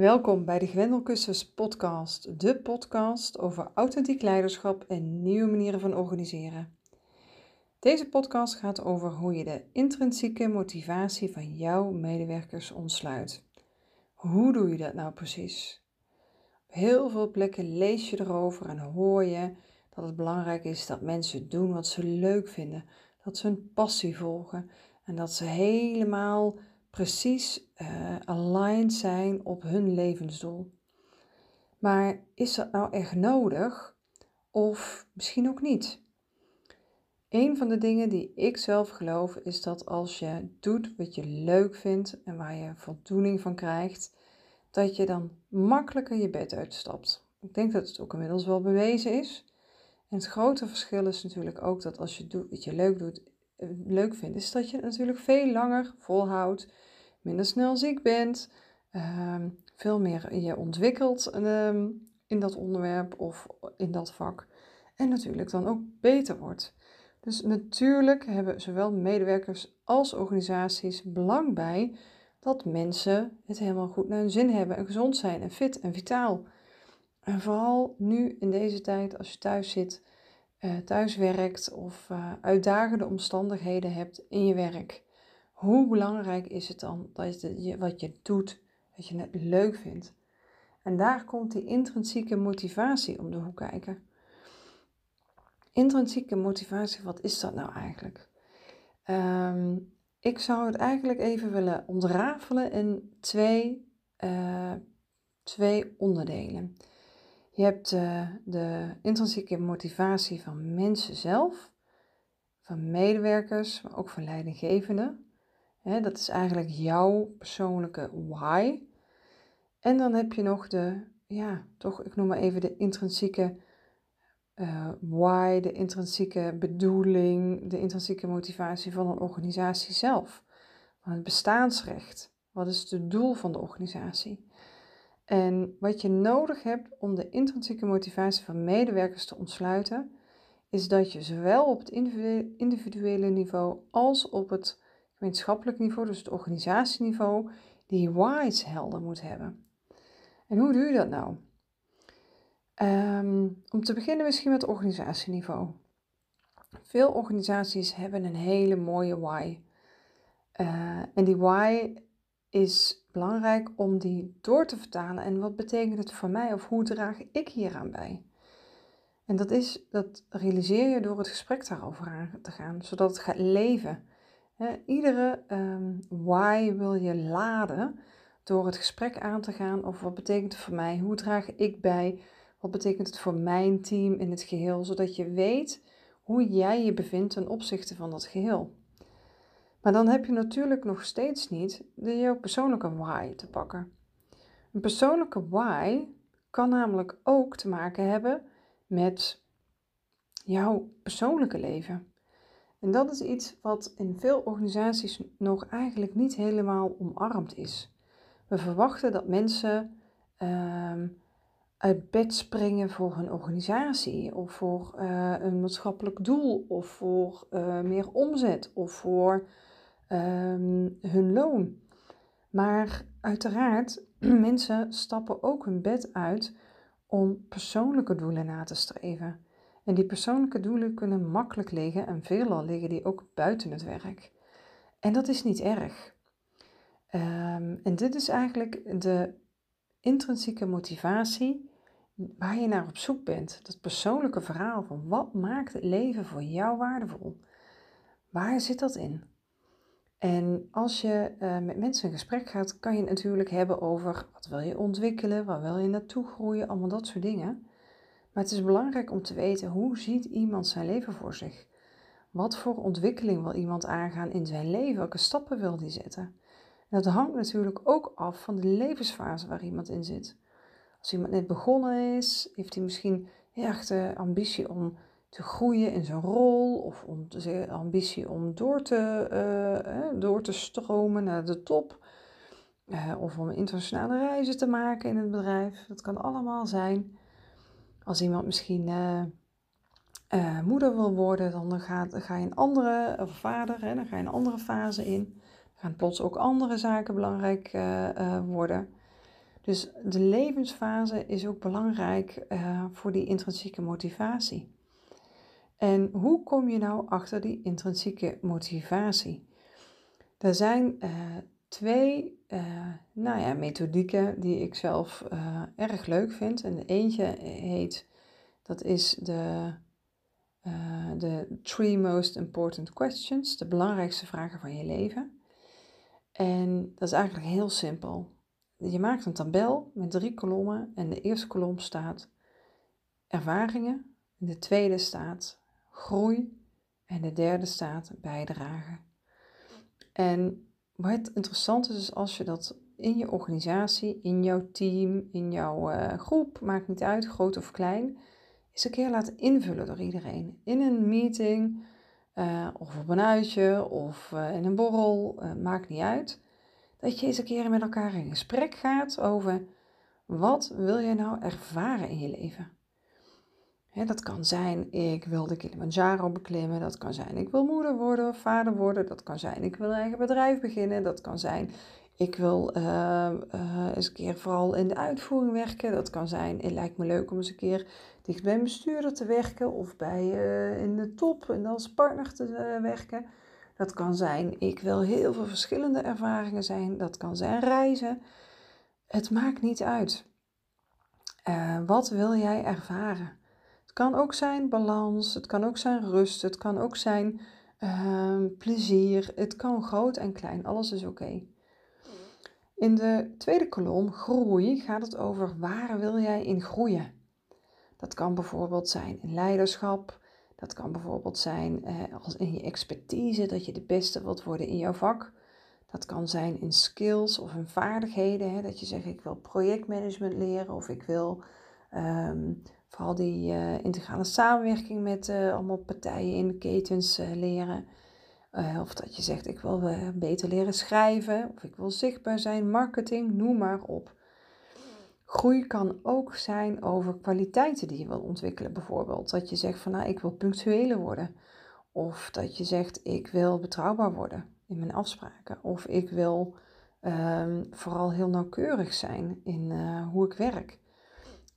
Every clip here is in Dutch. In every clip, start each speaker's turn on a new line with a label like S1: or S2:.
S1: Welkom bij de Gwendelkussens podcast, de podcast over authentiek leiderschap en nieuwe manieren van organiseren. Deze podcast gaat over hoe je de intrinsieke motivatie van jouw medewerkers ontsluit. Hoe doe je dat nou precies? Op heel veel plekken lees je erover en hoor je dat het belangrijk is dat mensen doen wat ze leuk vinden, dat ze hun passie volgen en dat ze helemaal precies uh, aligned zijn op hun levensdoel. Maar is dat nou echt nodig? Of misschien ook niet? Een van de dingen die ik zelf geloof is dat als je doet wat je leuk vindt en waar je voldoening van krijgt, dat je dan makkelijker je bed uitstapt. Ik denk dat het ook inmiddels wel bewezen is. En het grote verschil is natuurlijk ook dat als je doet wat je leuk, doet, eh, leuk vindt, is dat je natuurlijk veel langer volhoudt minder snel ziek bent, ehm, veel meer je ontwikkelt ehm, in dat onderwerp of in dat vak. En natuurlijk dan ook beter wordt. Dus natuurlijk hebben zowel medewerkers als organisaties belang bij dat mensen het helemaal goed naar hun zin hebben en gezond zijn en fit en vitaal. En vooral nu in deze tijd, als je thuis zit, uh, thuis werkt of uh, uitdagende omstandigheden hebt in je werk. Hoe belangrijk is het dan dat je wat je doet, dat je het leuk vindt? En daar komt die intrinsieke motivatie om de hoek kijken. Intrinsieke motivatie, wat is dat nou eigenlijk? Ehm, ik zou het eigenlijk even willen ontrafelen in twee, uh, twee onderdelen. Je hebt uh, de intrinsieke motivatie van mensen zelf, van medewerkers, maar ook van leidinggevenden dat is eigenlijk jouw persoonlijke why. En dan heb je nog de, ja, toch, ik noem maar even de intrinsieke uh, why, de intrinsieke bedoeling, de intrinsieke motivatie van een organisatie zelf. Van het bestaansrecht. Wat is het doel van de organisatie? En wat je nodig hebt om de intrinsieke motivatie van medewerkers te ontsluiten, is dat je zowel op het individuele niveau als op het gemeenschappelijk niveau, dus het organisatieniveau, die whys helder moet hebben. En hoe doe je dat nou? Ehm, om te beginnen misschien met het organisatieniveau. Veel organisaties hebben een hele mooie why. Uh, en die why is belangrijk om die door te vertalen. En wat betekent het voor mij of hoe draag ik hieraan bij? En dat is, dat realiseer je door het gesprek daarover aan te gaan, zodat het gaat leven iedere um, why wil je laden door het gesprek aan te gaan over wat betekent het voor mij, hoe draag ik bij, wat betekent het voor mijn team in het geheel, zodat je weet hoe jij je bevindt ten opzichte van dat geheel. Maar dan heb je natuurlijk nog steeds niet de jouw persoonlijke why te pakken. Een persoonlijke why kan namelijk ook te maken hebben met jouw persoonlijke leven. En dat is iets wat in veel organisaties nog eigenlijk niet helemaal omarmd is. We verwachten dat mensen uh, uit bed springen voor hun organisatie, of voor uh, een maatschappelijk doel, of voor uh, meer omzet, of voor uh, hun loon. Maar uiteraard, mensen stappen ook hun bed uit om persoonlijke doelen na te streven. En die persoonlijke doelen kunnen makkelijk liggen en veelal liggen die ook buiten het werk. En dat is niet erg. Um, en dit is eigenlijk de intrinsieke motivatie waar je naar op zoek bent. Dat persoonlijke verhaal van wat maakt het leven voor jou waardevol? Waar zit dat in? En als je uh, met mensen in gesprek gaat, kan je het natuurlijk hebben over wat wil je ontwikkelen, waar wil je naartoe groeien, allemaal dat soort dingen. Maar het is belangrijk om te weten hoe ziet iemand zijn leven voor zich? Wat voor ontwikkeling wil iemand aangaan in zijn leven? Welke stappen wil hij zetten? En dat hangt natuurlijk ook af van de levensfase waar iemand in zit. Als iemand net begonnen is, heeft hij misschien echt de ambitie om te groeien in zijn rol of om de ambitie om door te, uh, door te stromen naar de top. Uh, of om internationale reizen te maken in het bedrijf. Dat kan allemaal zijn. Als iemand misschien uh, moeder wil worden, dan ga, dan ga je een andere, of vader, hè, dan ga je een andere fase in. Dan gaan plots ook andere zaken belangrijk worden. Dus de levensfase is ook belangrijk voor die intrinsieke motivatie. En hoe kom je nou achter die intrinsieke motivatie? Er zijn uh, twee uh, nou ja, methodieken die ik zelf erg leuk vind. En de eentje heet, dat is de, de Three Most Important Questions, de belangrijkste vragen van je leven. En dat is eigenlijk heel simpel. Je maakt een tabel met drie kolommen en de eerste kolom staat ervaringen, de tweede staat groei en de derde staat bijdrage. En wat interessant is, is als je dat in je organisatie, in jouw team, in jouw uh, groep, maakt niet uit, groot of klein, eens een keer laten invullen door iedereen. In een meeting, uh, of op een uitje, of uh, in een borrel, maakt niet uit dat je eens een keer met elkaar in gesprek gaat over wat wil je nou ervaren in je leven. Dat kan zijn, ik wil de Kilimanjaro beklimmen. Dat kan zijn, ik wil moeder worden, vader worden. Dat kan zijn, ik wil een eigen bedrijf beginnen. Dat kan zijn, ik wil uh, eens een keer vooral in de uitvoering werken. Dat kan zijn, het lijkt me leuk om eens een keer dicht bij een bestuurder te werken. Of bij, uh, in de top en als partner te werken. Dat kan zijn, ik wil heel veel verschillende ervaringen zijn. Dat kan zijn reizen. Het maakt niet uit. Wat wil jij ervaren? Kan ook zijn balans, het kan ook zijn rust, het kan ook zijn uh, plezier. Het kan groot en klein, alles is oké. In de tweede kolom, groei, gaat het over waar wil jij in groeien. Dat kan bijvoorbeeld zijn in leiderschap, dat kan bijvoorbeeld zijn eh, als in je expertise, dat je de beste wilt worden in jouw vak. Dat kan zijn in skills of in vaardigheden. Hè, dat je zegt, ik wil projectmanagement leren of ik wil ehm, vooral die uh, integrale samenwerking met uh, allemaal partijen in de ketens uh, leren. of dat je zegt, ik wil beter leren schrijven of ik wil zichtbaar zijn, marketing, noem maar op. Groei kan ook zijn over kwaliteiten die je wil ontwikkelen, bijvoorbeeld. Dat je zegt van nou, ik wil punctueler worden. Of dat je zegt, ik wil betrouwbaar worden in mijn afspraken. Of ik wil um, vooral heel nauwkeurig zijn in hoe ik werk.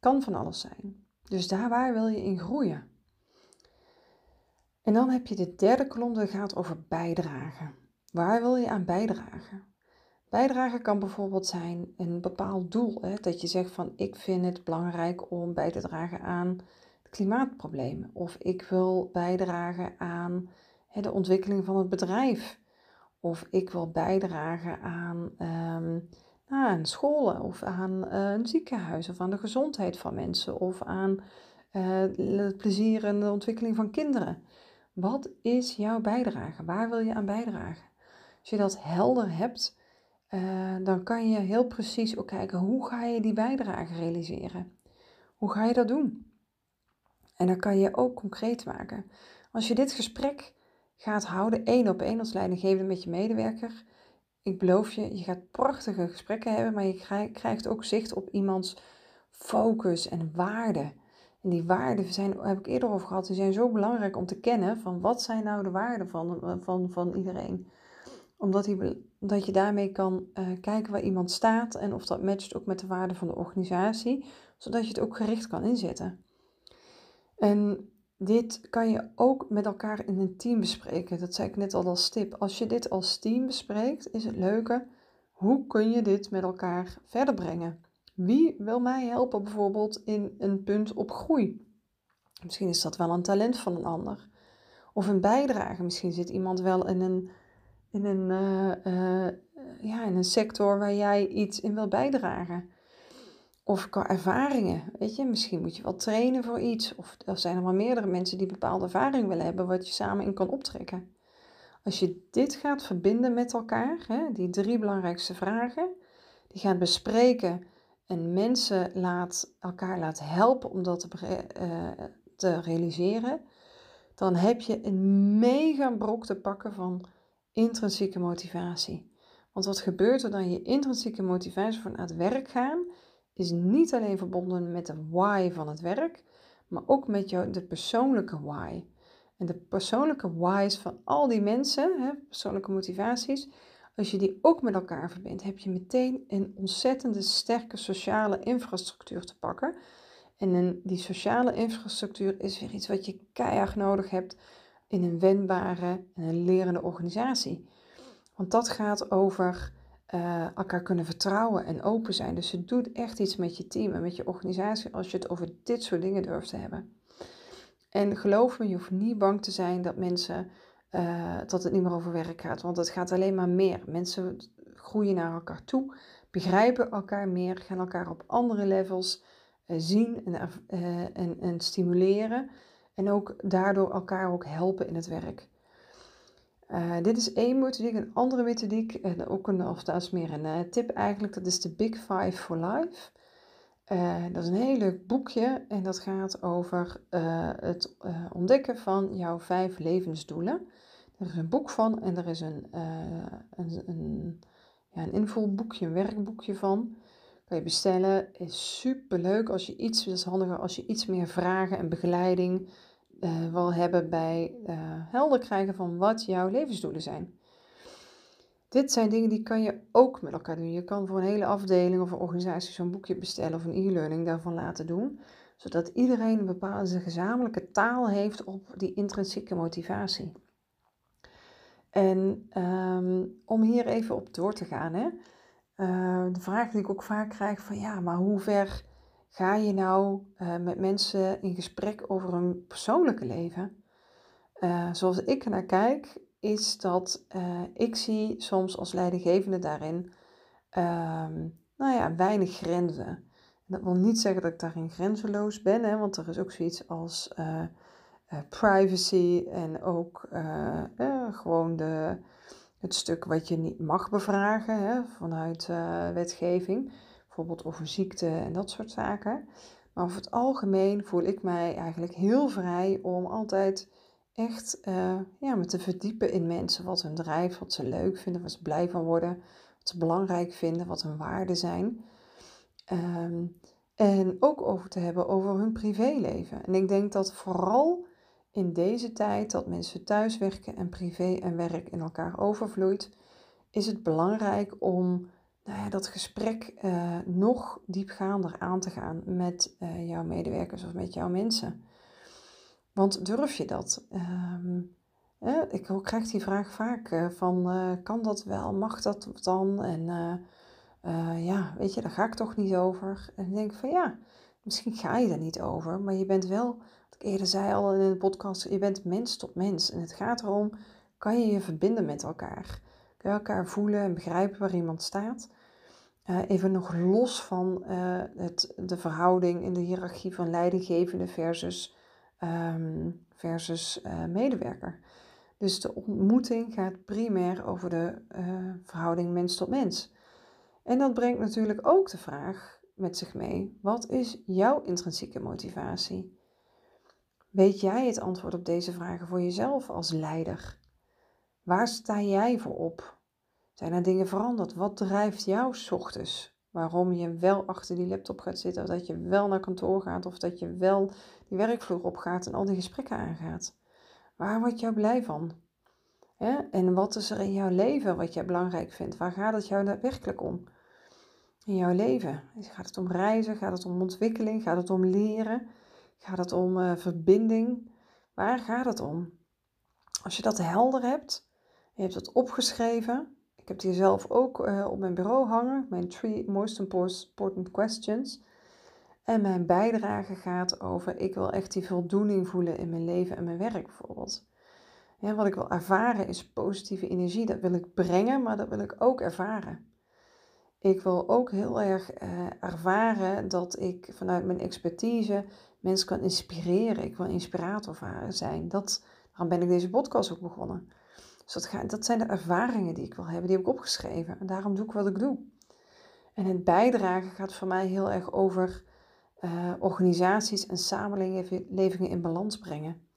S1: Kan van alles zijn. Dus daar waar wil je in groeien? En dan heb je de derde kolom, dat gaat over bijdragen. Waar wil je aan bijdragen? Bijdragen kan bijvoorbeeld zijn een bepaald doel. Hè? Dat je zegt van ik vind het belangrijk om bij te dragen aan het klimaatprobleem. Of ik wil bijdragen aan hè, de ontwikkeling van het bedrijf. Of ik wil bijdragen aan, um, aan scholen of aan een ziekenhuis of aan de gezondheid van mensen of aan uh, het plezier en de ontwikkeling van kinderen. Wat is jouw bijdrage? Waar wil je aan bijdragen? Als je dat helder hebt, uh, dan kan je heel precies ook kijken hoe ga je die bijdrage realiseren. Hoe ga je dat doen? En dan kan je ook concreet maken. Als je dit gesprek gaat houden, één op één als leidinggevende met je medewerker, ik beloof je, je gaat prachtige gesprekken hebben, maar je krijgt ook zicht op iemands focus en waarden. En die waarden zijn, heb ik eerder over gehad, die zijn zo belangrijk om te kennen van wat zijn nou de waarden van, van, van iedereen omdat, die, dat je daarmee kan uh, kijken waar iemand staat en of dat matcht ook met de waarde van de organisatie, zodat je het ook gericht kan inzetten. En dit kan je ook met elkaar in een team bespreken. Dat zei ik net al als tip. Als je dit als team bespreekt, is het leuke. Hoe kun je dit met elkaar verder brengen? Wie wil mij helpen bijvoorbeeld in een punt op groei? Misschien is dat wel een talent van een ander. Of een bijdrage. Misschien zit iemand wel in een in een, uh, ja, in een sector waar jij iets in wil bijdragen. Of qua ervaringen, weet je, misschien moet je wel trainen voor iets. Of er zijn er maar meerdere mensen die bepaalde ervaring willen hebben, wat je samen in kan optrekken. Als je dit gaat verbinden met elkaar, hè, die drie belangrijkste vragen, die gaat bespreken en mensen laat, elkaar laat helpen om dat te, uh, te realiseren, dan heb je een mega brok te pakken van intrinsieke motivatie. Want wat gebeurt er dan je intrinsieke motivatie voor naar het werk gaan, is niet alleen verbonden met de why van het werk, maar ook met jou, de persoonlijke why. En de persoonlijke why's van al die mensen, hè, persoonlijke motivaties, als je die ook met elkaar verbindt, heb je meteen een ontzettende sterke sociale infrastructuur te pakken. En die sociale infrastructuur is weer iets wat je keihard nodig hebt in een wendbare en lerende organisatie. Want dat gaat over uh, elkaar kunnen vertrouwen en open zijn. Dus het doet echt iets met je team en met je organisatie als je het over dit soort dingen durft te hebben. En geloof me, je hoeft niet bang te zijn dat mensen uh, dat het niet meer over werk gaat. Want het gaat alleen maar meer. Mensen groeien naar elkaar toe, begrijpen elkaar meer, gaan elkaar op andere levels uh, zien en, en, en stimuleren. En ook daardoor elkaar ook helpen in het werk. Uh, dit is één methodiek. Een andere methodiek, en ook een, of dat is meer een uh, tip eigenlijk, dat is de Big Five for Life. Uh, dat is een heel leuk boekje en dat gaat over het ontdekken van jouw vijf levensdoelen. Er is een boek van en er is een, een, een, ja, een een werkboekje van. Kan je bestellen. Is super leuk als je iets, dat is handiger als je iets meer vragen en begeleiding uh, wil hebben bij uh, helder krijgen van wat jouw levensdoelen zijn. Dit zijn dingen die kan je ook met elkaar doen. Je kan voor een hele afdeling of een organisatie zo'n boekje bestellen of een e-learning daarvan laten doen. Zodat iedereen een bepaalde gezamenlijke taal heeft op die intrinsieke motivatie. En um, om hier even op door te gaan, hè, uh, de vraag die ik ook vaak krijg van ja, maar hoe ver Ga je nou uh, met mensen in gesprek over hun persoonlijke leven? Uh, zoals ik naar kijk, is dat uh, ik zie soms als leidinggevende daarin ehm, nou ja, weinig grenzen. dat wil niet zeggen dat ik daarin grenzeloos ben, hè, want er is ook zoiets als privacy en ook gewoon de, het stuk wat je niet mag bevragen hè, vanuit wetgeving bijvoorbeeld over ziekte en dat soort zaken. Maar over het algemeen voel ik mij eigenlijk heel vrij om altijd echt uh, ja, me te verdiepen in mensen. Wat hun drijft, wat ze leuk vinden, wat ze blij van worden, wat ze belangrijk vinden, wat hun waarden zijn. Ehm, en ook over te hebben over hun privéleven. En ik denk dat vooral in deze tijd dat mensen thuiswerken en privé en werk in elkaar overvloeit, is het belangrijk om nou ja, dat gesprek uh, nog diepgaander aan te gaan met uh, jouw medewerkers of met jouw mensen. Want durf je dat? Um, eh, ik krijg die vraag vaak uh, van, kan dat wel? Mag dat dan? En ja, weet je, daar ga ik toch niet over. En ik denk van ja, misschien ga je er niet over, maar je bent wel, wat ik eerder zei al in de podcast, je bent mens tot mens. En het gaat erom, kan je je verbinden met elkaar? Elkaar voelen en begrijpen waar iemand staat? Uh, even nog los van uh, het, de verhouding in de hiërarchie van leidinggevende versus, um, versus uh, medewerker. Dus de ontmoeting gaat primair over de verhouding mens tot mens. En dat brengt natuurlijk ook de vraag met zich mee: wat is jouw intrinsieke motivatie? Weet jij het antwoord op deze vragen voor jezelf als leider? Waar sta jij voor op? Zijn er dingen veranderd? Wat drijft jou ochtends? Waarom je wel achter die laptop gaat zitten, of dat je wel naar kantoor gaat, of dat je wel die werkvloer opgaat en al die gesprekken aangaat. Waar word je blij van? En wat is er in jouw leven wat jij belangrijk vindt? Waar gaat het jou werkelijk om? In jouw leven? Gaat het om reizen? Gaat het om ontwikkeling? Gaat het om leren? Gaat het om uh, verbinding? Waar gaat het om? Als je dat helder hebt, je hebt het opgeschreven, ik heb die zelf ook uh, op mijn bureau hangen, mijn three most important questions. En mijn bijdrage gaat over, ik wil echt die voldoening voelen in mijn leven en mijn werk bijvoorbeeld. Ja, wat ik wil ervaren is positieve energie. Dat wil ik brengen, maar dat wil ik ook ervaren. Ik wil ook heel erg uh, ervaren dat ik vanuit mijn expertise mensen kan inspireren. Ik wil inspirator zijn. Dat, daarom ben ik deze podcast ook begonnen. Dus dat, dat zijn de ervaringen die ik wil hebben, die heb ik opgeschreven. En daarom doe ik wat ik doe. En het bijdragen gaat voor mij heel erg over uh, organisaties en samenlevingen in balans brengen.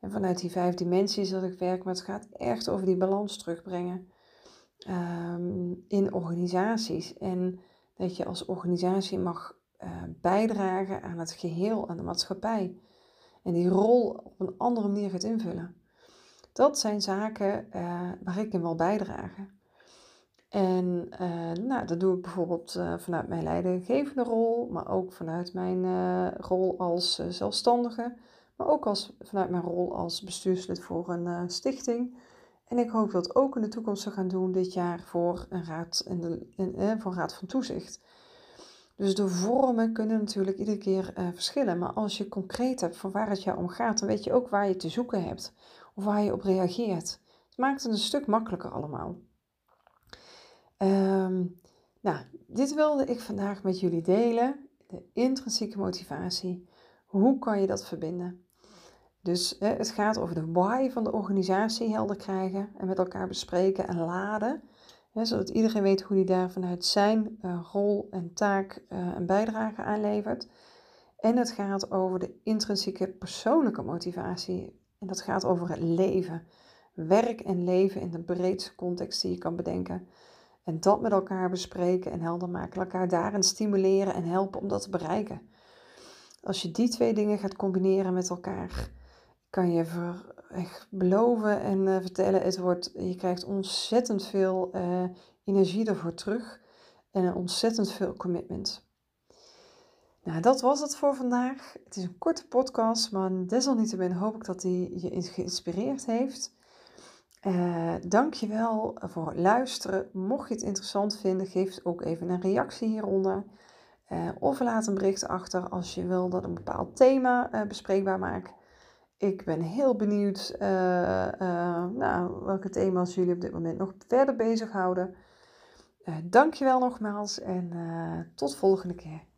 S1: En vanuit die vijf dimensies dat ik werk, maar het gaat echt over die balans terugbrengen um, in organisaties. En dat je als organisatie mag uh, bijdragen aan het geheel, aan de maatschappij. En die rol op een andere manier gaat invullen. Dat zijn zaken uh, waar ik in wil bijdragen. En uh, nou, dat doe ik bijvoorbeeld uh, vanuit mijn leidinggevende rol, maar ook vanuit mijn rol als zelfstandige, maar ook als, vanuit mijn rol als bestuurslid voor een stichting. En ik hoop dat ook in de toekomst te gaan doen dit jaar voor een raad, in de, in, voor raad van toezicht. Dus de vormen kunnen natuurlijk iedere keer verschillen, maar als je concreet hebt van waar het jou om gaat, dan weet je ook waar je te zoeken hebt of waar je op reageert. Het maakt het een stuk makkelijker allemaal. Um, nou, dit wilde ik vandaag met jullie delen. De intrinsieke motivatie. Hoe kan je dat verbinden? Dus het gaat over de why van de organisatie helder krijgen en met elkaar bespreken en laden. Zodat iedereen weet hoe hij daar vanuit zijn uh, rol en taak uh, een bijdrage aanlevert. En het gaat over de intrinsieke persoonlijke motivatie. En dat gaat over het leven. Werk en leven in de breedste context die je kan bedenken. En dat met elkaar bespreken en helder maken. Elkaar daarin stimuleren en helpen om dat te bereiken. Als je die twee dingen gaat combineren met elkaar, kan je echt beloven en uh, vertellen, het wordt, je krijgt ontzettend veel uh, energie ervoor terug en ontzettend veel commitment. Nou, dat was het voor vandaag. Het is een korte podcast, maar desalniettemin hoop ik dat die je geïnspireerd heeft. Uh, dankjewel voor het luisteren. Mocht je het interessant vinden, geef ook even een reactie hieronder. Uh, of laat een bericht achter als je wil dat een bepaald thema uh, bespreekbaar maak. Ik ben heel benieuwd nou, welke thema's jullie op dit moment nog verder bezighouden. dankjewel nogmaals en tot volgende keer.